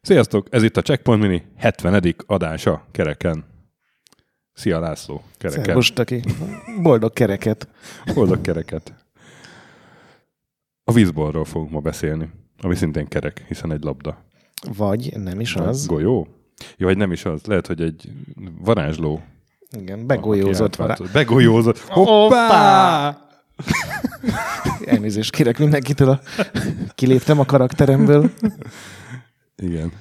Sziasztok, ez itt a Checkpoint Mini 70. adása kereken. Szia László, kereken. Szervus, Taki. Boldog kereket. Boldog kereket. A vízbolról fogunk ma beszélni, ami szintén kerek, hiszen egy labda. Vagy nem is az. Golyó? Jó, vagy nem is az. Lehet, hogy egy varázsló. Igen, begolyózott. Vará... átváltott. Begolyózott. Hoppá! Elnézést kérek mindenkitől, a... kiléptem a karakteremből. Igen.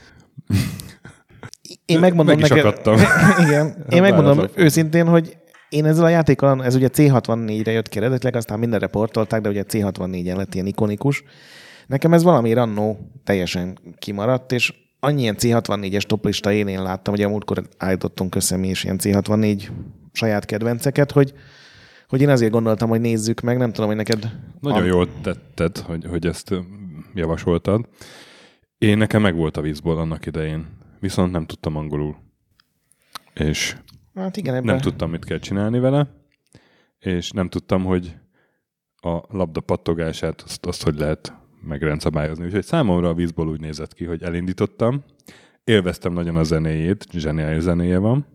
Én megmondom Meg neked... akadtam. Igen. Én megmondom Váratlan. őszintén, hogy én ezzel a játékkal, ez ugye C64-re jött ki eredetileg, aztán mindenre portolták, de ugye C64-en lett ilyen ikonikus. Nekem ez valami annó teljesen kimaradt, és annyi ilyen C64-es toplista én, én láttam, hogy a múltkor állítottunk össze mi is ilyen C64 saját kedvenceket, hogy, hogy én azért gondoltam, hogy nézzük meg, nem tudom, hogy neked... Nagyon a- jól tetted, hogy, hogy ezt ö, javasoltad. Én nekem meg volt a vízból annak idején, viszont nem tudtam angolul. És Hát igen, ebben... nem tudtam, mit kell csinálni vele, és nem tudtam, hogy a labda pattogását, azt, azt hogy lehet megrendszabályozni. Úgyhogy számomra a vízból úgy nézett ki, hogy elindítottam, élveztem nagyon a zenéjét, zseniális zenéje van,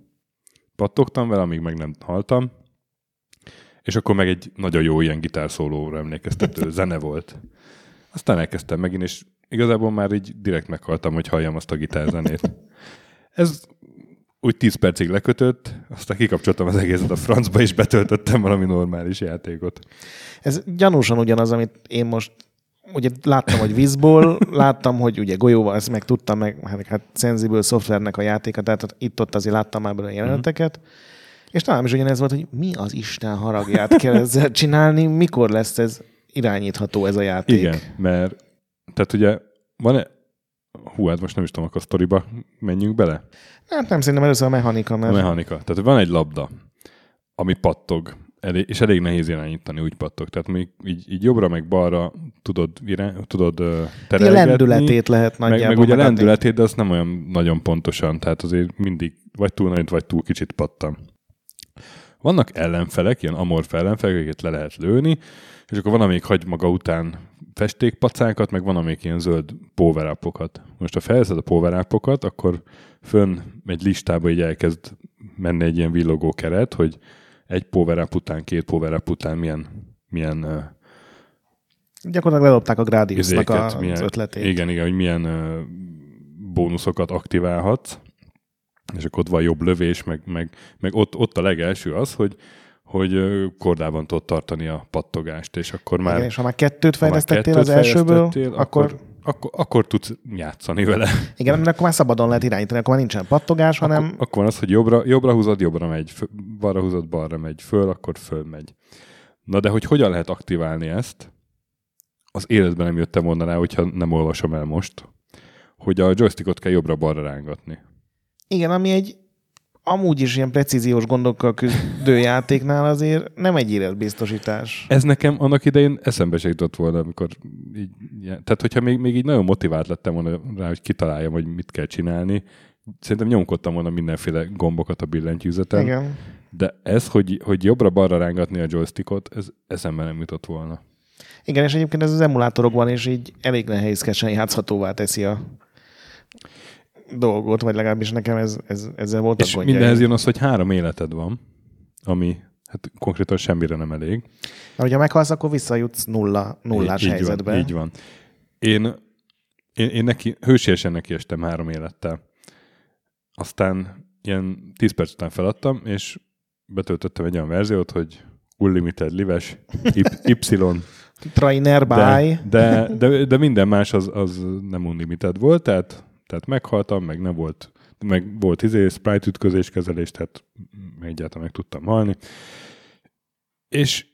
pattogtam vele, amíg meg nem haltam, és akkor meg egy nagyon jó ilyen gitárszólóra emlékeztető zene volt. Aztán elkezdtem megint, és igazából már így direkt meghaltam, hogy halljam azt a gitárzenét. Ez úgy 10 percig lekötött, aztán kikapcsoltam az egészet a francba, és betöltöttem valami normális játékot. Ez gyanúsan ugyanaz, amit én most ugye láttam, hogy vízból, láttam, hogy ugye golyóval, ezt meg tudtam, meg hát, hát Sensible Softwarenek a játéka, tehát itt-ott azért láttam már belőle jeleneteket, és talán is ugyanez volt, hogy mi az Isten haragját kell ezzel csinálni, mikor lesz ez irányítható ez a játék. Igen, mert tehát ugye van-e, hú, hát most nem is tudom, akkor a sztoriba menjünk bele. Hát nem szerintem először a mechanika, A mert mechanika. Tehát van egy labda, ami pattog, elég, és elég nehéz irányítani, úgy pattog. Tehát még így, így jobbra meg balra tudod, irány, tudod uh, a terelgetni. lendületét lehet meg, nagyjából meg ugye a lendületét, de azt nem olyan nagyon pontosan, tehát azért mindig vagy túl nagy, vagy túl kicsit pattam. Vannak ellenfelek, ilyen amorf ellenfelek, akiket le lehet lőni, és akkor van, amelyik hagy maga után festékpacákat, meg van, amelyik ilyen zöld power Most ha felveszed a power akkor fönn egy listába így elkezd menni egy ilyen villogó keret, hogy egy power up után, két power up után milyen, milyen Gyakorlatilag lelopták a Gradiusnak az milyen, ötletét. Igen, igen, hogy milyen bónuszokat aktiválhatsz, és akkor ott van jobb lövés, meg, meg, meg ott, ott a legelső az, hogy hogy kordában tudod tartani a pattogást, és akkor már... Igen, és ha már kettőt ha már fejlesztettél kettőt az elsőből, fejlesztettél, akkor, akkor, akkor, akkor tudsz játszani vele. igen, mert akkor már szabadon lehet irányítani, akkor már nincsen pattogás, hanem Akkor, akkor van az, hogy jobbra, jobbra húzod, jobbra megy, fö, balra húzod, balra megy, föl, akkor föl megy. Na de hogy hogyan lehet aktiválni ezt, az életben nem jöttem volna rá, hogyha nem olvasom el most, hogy a joystickot kell jobbra-balra rángatni. Igen, ami egy amúgy is ilyen precíziós gondokkal küzdő játéknál azért nem egy életbiztosítás. Ez nekem annak idején eszembe se jutott volna, amikor így, tehát hogyha még, még így nagyon motivált lettem volna rá, hogy kitaláljam, hogy mit kell csinálni, szerintem nyomkodtam volna mindenféle gombokat a billentyűzeten, Igen. de ez, hogy, hogy jobbra-balra rángatni a joystickot, ez eszembe nem jutott volna. Igen, és egyébként ez az emulátorokban is így elég nehézkesen játszhatóvá teszi a dolgot, vagy legalábbis nekem ez, ez, ezzel voltak És gondjaim. mindenhez jön az, hogy három életed van, ami hát konkrétan semmire nem elég. Mert hogyha meghalsz, akkor visszajutsz nulla, nullás így helyzetbe. Van, így van. Én, én, én neki, hősiesen neki estem három élettel. Aztán ilyen 10 perc után feladtam, és betöltöttem egy olyan verziót, hogy Unlimited Lives, Y, Trainer by. de, de, de, de minden más az, az nem Unlimited volt, tehát, tehát meghaltam, meg nem volt, meg volt izé, sprite ütközés kezelés, tehát egyáltalán meg tudtam halni. És,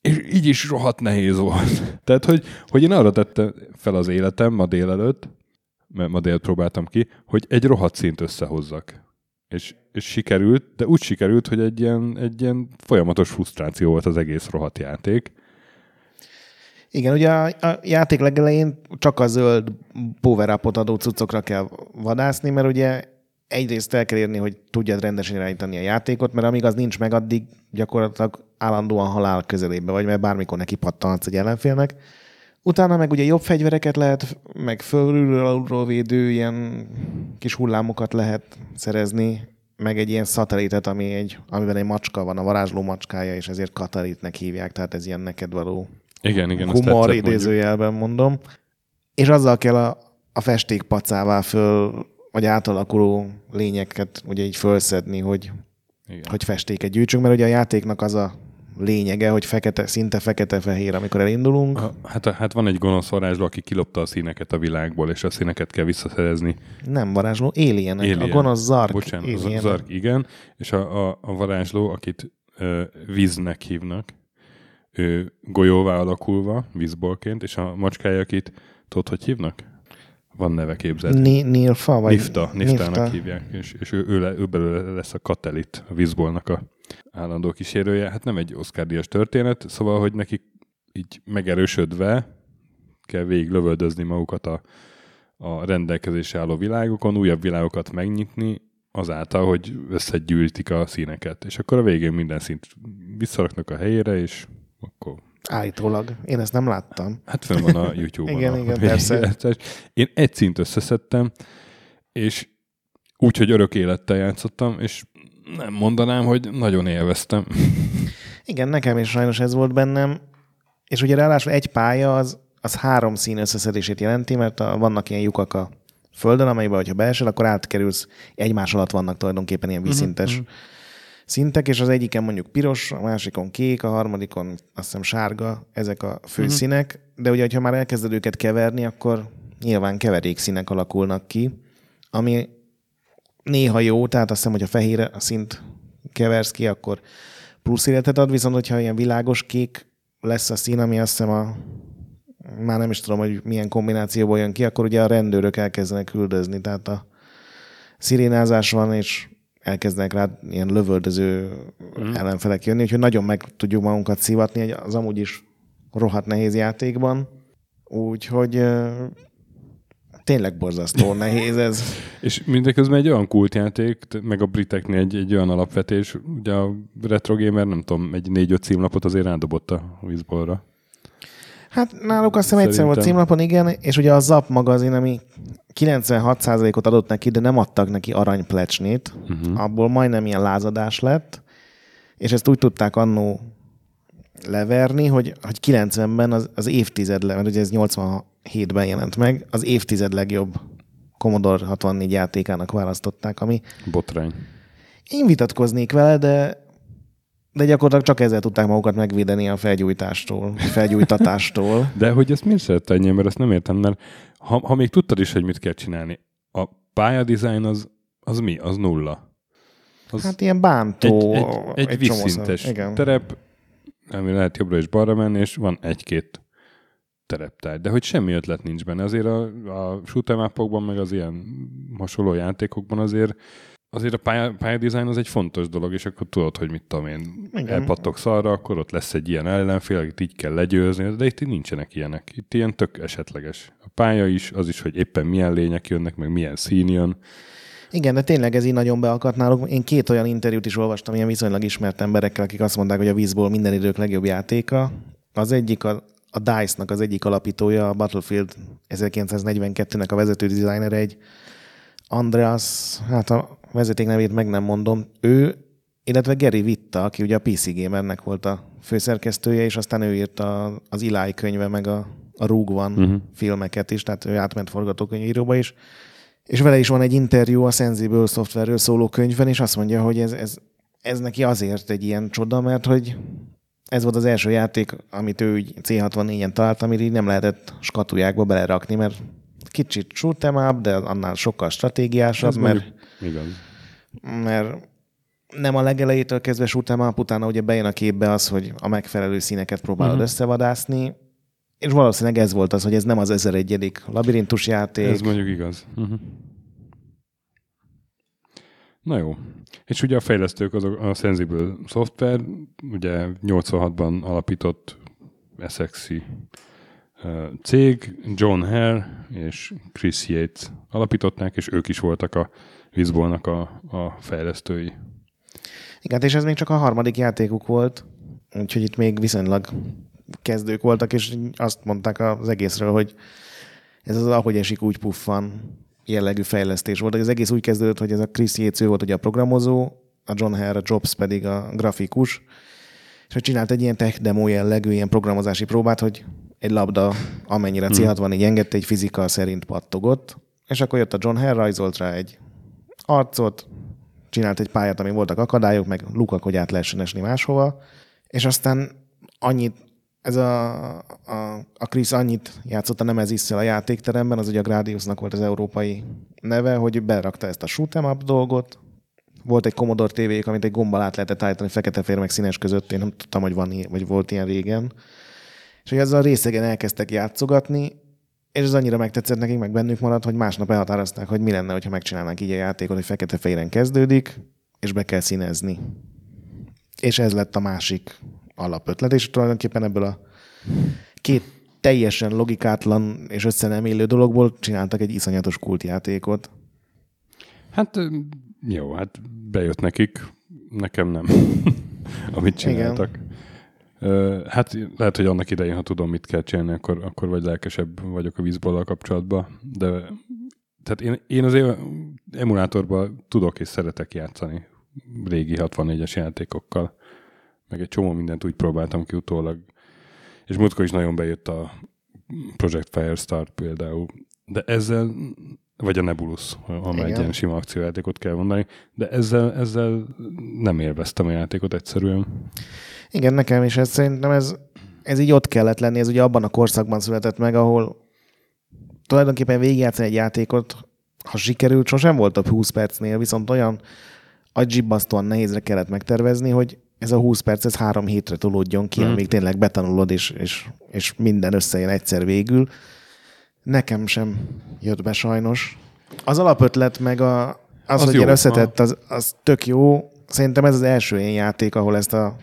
és így is rohadt nehéz volt. Tehát, hogy, hogy én arra tettem fel az életem ma délelőtt, mert ma délt próbáltam ki, hogy egy rohadt szint összehozzak. És, és sikerült, de úgy sikerült, hogy egy ilyen, egy ilyen folyamatos frusztráció volt az egész rohadt játék. Igen, ugye a, a játék legelején csak a zöld power upot adó cuccokra kell vadászni, mert ugye egyrészt el kell érni, hogy tudjad rendesen irányítani a játékot, mert amíg az nincs meg, addig gyakorlatilag állandóan halál közelébe vagy, mert bármikor neki pattanhatsz egy ellenfélnek. Utána meg ugye jobb fegyvereket lehet, meg fölülről alulról védő ilyen kis hullámokat lehet szerezni, meg egy ilyen szatelitet, ami egy, amiben egy macska van, a varázsló macskája, és ezért katalitnek hívják, tehát ez ilyen neked való Igen, igen. humor tetszett, mondjuk. idézőjelben mondom. És azzal kell a, a festékpacává föl, vagy átalakuló lényeket ugye így fölszedni, hogy, Igen. hogy festéket gyűjtsünk, mert ugye a játéknak az a lényege, hogy fekete, szinte fekete-fehér, amikor elindulunk. Hát, hát van egy gonosz varázsló, aki kilopta a színeket a világból, és a színeket kell visszaszerezni. Nem varázsló, alien, Alien. a gonosz zark. Bocsánat, alien. Zark, igen. És a, a, a varázsló, akit ö, víznek hívnak, ő golyóvá alakulva, vízbolként, és a macskája, akit tudod, hogy hívnak? Van neve képzeld. Ni- Nilfa? Vagy Nifta, Niftának hívják, és, és ő, ő, le, ő belőle lesz a Katelit, a vízbolnak a állandó kísérője. Hát nem egy Oscar-díjas történet, szóval, hogy nekik így megerősödve kell végig lövöldözni magukat a, a rendelkezésre álló világokon, újabb világokat megnyitni, azáltal, hogy összegyűjtik a színeket. És akkor a végén minden szint visszaraknak a helyére, és akkor Állítólag. Én ezt nem láttam. Hát fönn van a YouTube-on. Igen, a igen, persze. Én egy szint összeszedtem, és úgy, hogy örök élettel játszottam, és nem mondanám, hogy nagyon élveztem. Igen, nekem is sajnos ez volt bennem. És ugye ráadásul egy pálya az, az három szín összeszedését jelenti, mert a, vannak ilyen lyukak a földön, amelyben, hogyha beesel, akkor átkerülsz, egymás alatt vannak tulajdonképpen ilyen vízszintes uh-huh. Szintek, és az egyiken mondjuk piros, a másikon kék, a harmadikon azt hiszem sárga, ezek a fő uh-huh. de ugye, ha már elkezded őket keverni, akkor nyilván keverékszínek alakulnak ki, ami néha jó, tehát azt hiszem, hogy a fehér a szint keversz ki, akkor plusz életet ad, viszont hogyha ilyen világos kék lesz a szín, ami azt hiszem a már nem is tudom, hogy milyen kombinációból jön ki, akkor ugye a rendőrök elkezdenek küldözni, tehát a szirénázás van, és elkezdenek rá ilyen lövöldöző mm. ellenfelek jönni, úgyhogy nagyon meg tudjuk magunkat szivatni egy- az amúgy is rohadt nehéz játékban. Úgyhogy tényleg borzasztó nehéz ez. És mindeközben egy olyan kultjáték, meg a briteknél egy, egy olyan alapvetés, ugye a Retro Gamer, nem tudom, egy négy-öt címlapot azért rádobott a vízbolra. Hát náluk azt hiszem egyszer volt címlapon, igen, és ugye a ZAP magazin, ami 96%-ot adott neki, de nem adtak neki aranyplecsnét, uh-huh. abból majdnem ilyen lázadás lett, és ezt úgy tudták annó leverni, hogy, hogy 90-ben az, az évtized, mert ugye ez 87-ben jelent meg, az évtized legjobb Commodore 64 játékának választották, ami Botrány. én vitatkoznék vele, de de gyakorlatilag csak ezzel tudták magukat megvédeni a felgyújtástól, felgyújtatástól. De hogy ezt miért szerette ennyi ember, ezt nem értem, mert ha, ha még tudtad is, hogy mit kell csinálni, a pályadizájn az, az mi? Az nulla. Az Hát ilyen bántó. egy, egy, egy, csomószor. vízszintes Igen. terep, ami lehet jobbra és balra menni, és van egy-két tereptár. De hogy semmi ötlet nincs benne. Azért a, a shoot'em meg az ilyen hasonló játékokban azért azért a pálya, pályadizájn az egy fontos dolog, és akkor tudod, hogy mit tudom én, Igen. elpattogsz arra, akkor ott lesz egy ilyen ellenfél, akit így kell legyőzni, de itt nincsenek ilyenek. Itt ilyen tök esetleges. A pálya is, az is, hogy éppen milyen lények jönnek, meg milyen szín jön. Igen, de tényleg ez így nagyon beakadt náluk. Én két olyan interjút is olvastam ilyen viszonylag ismert emberekkel, akik azt mondták, hogy a vízból minden idők legjobb játéka. Az egyik a, a DICE-nak az egyik alapítója, a Battlefield 1942-nek a vezető designer egy Andreas, hát a vezeték nevét meg nem mondom, ő, illetve Gary Vitta, aki ugye a PC Gamernek volt a főszerkesztője, és aztán ő írta az Eli könyve, meg a, a One uh-huh. filmeket is, tehát ő átment forgatókönyvíróba is. És vele is van egy interjú a Sensible szoftverről szóló könyvben, és azt mondja, hogy ez, ez, ez neki azért egy ilyen csoda, mert hogy ez volt az első játék, amit ő úgy C64-en talált, amit így nem lehetett skatujákba belerakni, mert kicsit shoot'em de annál sokkal stratégiásabb, Ez mert, igaz. mert nem a legelejétől kezdve shoot'em up, utána ugye bejön a képbe az, hogy a megfelelő színeket próbálod uh-huh. összevadászni, és valószínűleg ez volt az, hogy ez nem az 1001. labirintus játék. Ez mondjuk igaz. Uh-huh. Na jó. És ugye a fejlesztők azok a Sensible Software, ugye 86-ban alapított SXI cég, John Hare és Chris Yates alapították, és ők is voltak a Vizbolnak a, a fejlesztői. Igen, és ez még csak a harmadik játékuk volt, úgyhogy itt még viszonylag kezdők voltak, és azt mondták az egészről, hogy ez az ahogy esik, úgy puffan jellegű fejlesztés volt. Az egész úgy kezdődött, hogy ez a Chris Yates ő volt ugye a programozó, a John Hare, a Jobs pedig a grafikus, és hogy csinált egy ilyen tech demo jellegű, ilyen programozási próbát, hogy egy labda, amennyire C64 engedte, egy fizika szerint pattogott, és akkor jött a John Hare, rajzolt rá egy arcot, csinált egy pályát, ami voltak akadályok, meg lukak, hogy át lehessen esni máshova, és aztán annyit, ez a, a, a Chris annyit játszott a Nemezisszel a játékteremben, az ugye a Gradiusnak volt az európai neve, hogy berakta ezt a shoot'em up dolgot, volt egy Commodore tv amit egy gombbal át lehetett állítani fekete-fér meg színes között, én nem tudtam, hogy van vagy volt ilyen régen. És hogy ezzel a részegen elkezdtek játszogatni, és ez annyira megtetszett nekik, meg bennük maradt, hogy másnap elhatározták, hogy mi lenne, ha megcsinálnánk így a játékot, hogy fekete-féren kezdődik, és be kell színezni. És ez lett a másik alapötlet, és tulajdonképpen ebből a két teljesen logikátlan és össze nem élő dologból csináltak egy iszonyatos kultjátékot. Hát jó, hát bejött nekik, nekem nem, amit csináltak. Igen. Hát lehet, hogy annak idején, ha tudom, mit kell csinálni, akkor, akkor vagy lelkesebb vagyok a vízbollal kapcsolatban, de tehát én, én azért emulátorban tudok és szeretek játszani régi 64-es játékokkal, meg egy csomó mindent úgy próbáltam ki utólag, és múltkor is nagyon bejött a Project Firestart például, de ezzel, vagy a Nebulus, ha egy ilyen sima akciójátékot kell mondani, de ezzel, ezzel nem élveztem a játékot egyszerűen. Igen, nekem is ez szerintem ez, ez így ott kellett lenni, ez ugye abban a korszakban született meg, ahol tulajdonképpen végigjátszani egy játékot, ha sikerült, sosem volt több 20 percnél, viszont olyan agyibbasztóan nehézre kellett megtervezni, hogy ez a 20 perc, ez három hétre tolódjon ki, mm. amíg tényleg betanulod, és, és, és minden összejön egyszer végül. Nekem sem jött be sajnos. Az alapötlet meg a, az, az hogy jó, összetett, az, az tök jó. Szerintem ez az első ilyen játék, ahol ezt a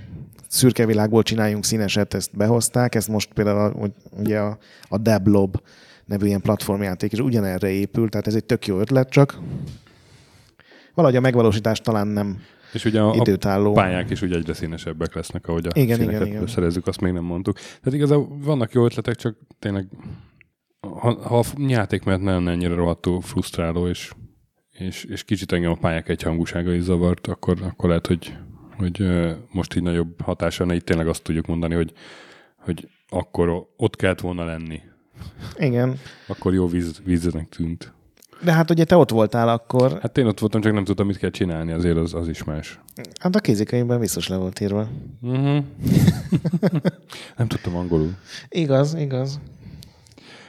szürke világból csináljunk színeset, ezt behozták, ezt most például a, ugye a, a Deblob nevű ilyen platformjáték is ugyanerre épül, tehát ez egy tök jó ötlet, csak valahogy a megvalósítás talán nem és ugye a, időtálló. a pályák is ugye egyre színesebbek lesznek, ahogy a igen, színeket igen, igen. szerezzük, azt még nem mondtuk. Tehát igazából vannak jó ötletek, csak tényleg ha, ha a játék mert nem ennyire rohadtul frusztráló, és, és, és kicsit engem a pályák egyhangúsága is zavart, akkor, akkor lehet, hogy hogy most így nagyobb hatása, ne itt tényleg azt tudjuk mondani, hogy, hogy akkor ott kellett volna lenni. Igen. akkor jó víz, víznek tűnt. De hát ugye te ott voltál akkor. Hát én ott voltam, csak nem tudtam, mit kell csinálni, azért az, az is más. Hát a kézikönyvben biztos le volt írva. Uh-huh. nem tudtam angolul. Igaz, igaz.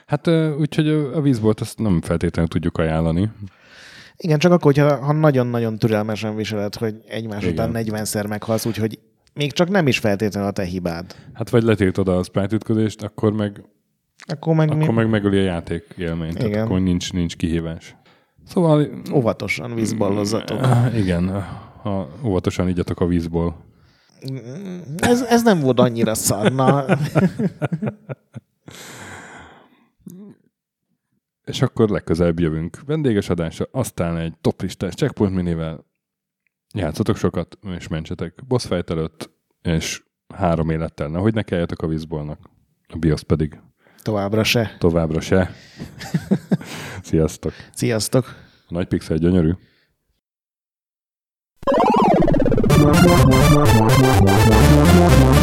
Hát úgyhogy a vízbolt azt nem feltétlenül tudjuk ajánlani. Igen, csak akkor, hogyha, ha nagyon-nagyon türelmesen viseled, hogy egymás Igen. után 40-szer meghalsz, úgyhogy még csak nem is feltétlenül a te hibád. Hát vagy letiltod a sprite ütközést, akkor meg, akkor meg, akkor mi... meg megöli a játék élményt, Igen. tehát akkor nincs, nincs kihívás. Szóval... Óvatosan vízballozzatok. Igen, ha óvatosan igyatok a vízból. Ez, ez nem volt annyira szarna. és akkor legközelebb jövünk vendéges adásra, aztán egy toplistás checkpoint minivel játszatok sokat, és mentsetek boss fight előtt, és három élettel, nehogy ne kelljetek a vízbolnak. A BIOS pedig. Továbbra se. Továbbra se. Sziasztok. Sziasztok. A nagy pixel gyönyörű.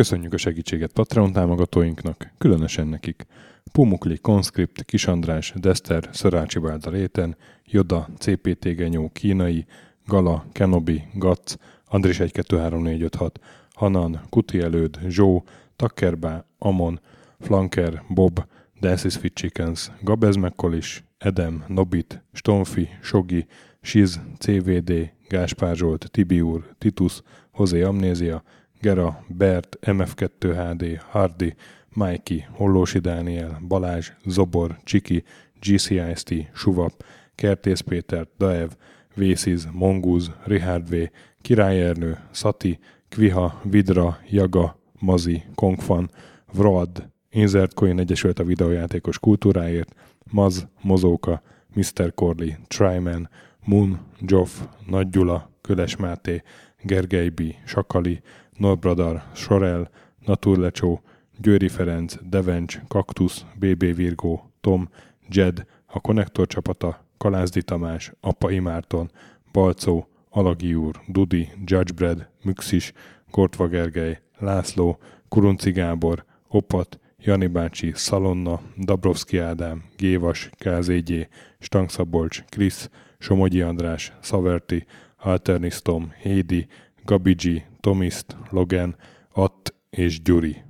Köszönjük a segítséget Patreon támogatóinknak, különösen nekik. Pumukli, Conscript, Kisandrás, Dester, Szörácsi Bálda Réten, Joda, CPT Genyó, Kínai, Gala, Kenobi, Gac, Andris 123456, Hanan, Kuti Előd, Zsó, Takkerbá, Amon, Flanker, Bob, Dances Fit Chickens, Gabez Mekkolis, Edem, Nobit, Stonfi, Sogi, Siz, CVD, Gáspár Zsolt, Tibiur, Titus, Hozé Amnézia, Gera, Bert, MF2 HD, Hardy, Mikey, Hollósi Dániel, Balázs, Zobor, Csiki, GCIST, Suvap, Kertész Péter, Daev, Vésziz, Mongúz, Richard V, Király Ernő, Szati, Kviha, Vidra, Jaga, Mazi, Kongfan, Vrad, Insert Coin Egyesült a videójátékos kultúráért, Maz, Mozóka, Mr. Corley, Tryman, Moon, Joff, Nagy Gyula, Köles Máté, Gergely B., Sakali, Norbradar, Sorel, Naturlecsó, Győri Ferenc, Devencs, Kaktusz, BB Virgó, Tom, Jed, a Konnektor csapata, Kalázdi Tamás, Appai Márton, Balcó, Alagi úr, Dudi, Judgebred, Müxis, Kortva Gergely, László, Kurunci Gábor, Opat, Jani bácsi, Szalonna, Dabrowski Ádám, Gévas, KZG, Stangszabolcs, Krisz, Somogyi András, Szaverti, Alternisztom, Hédi, Gabigi, Tomiszt, Logan, Att és Gyuri.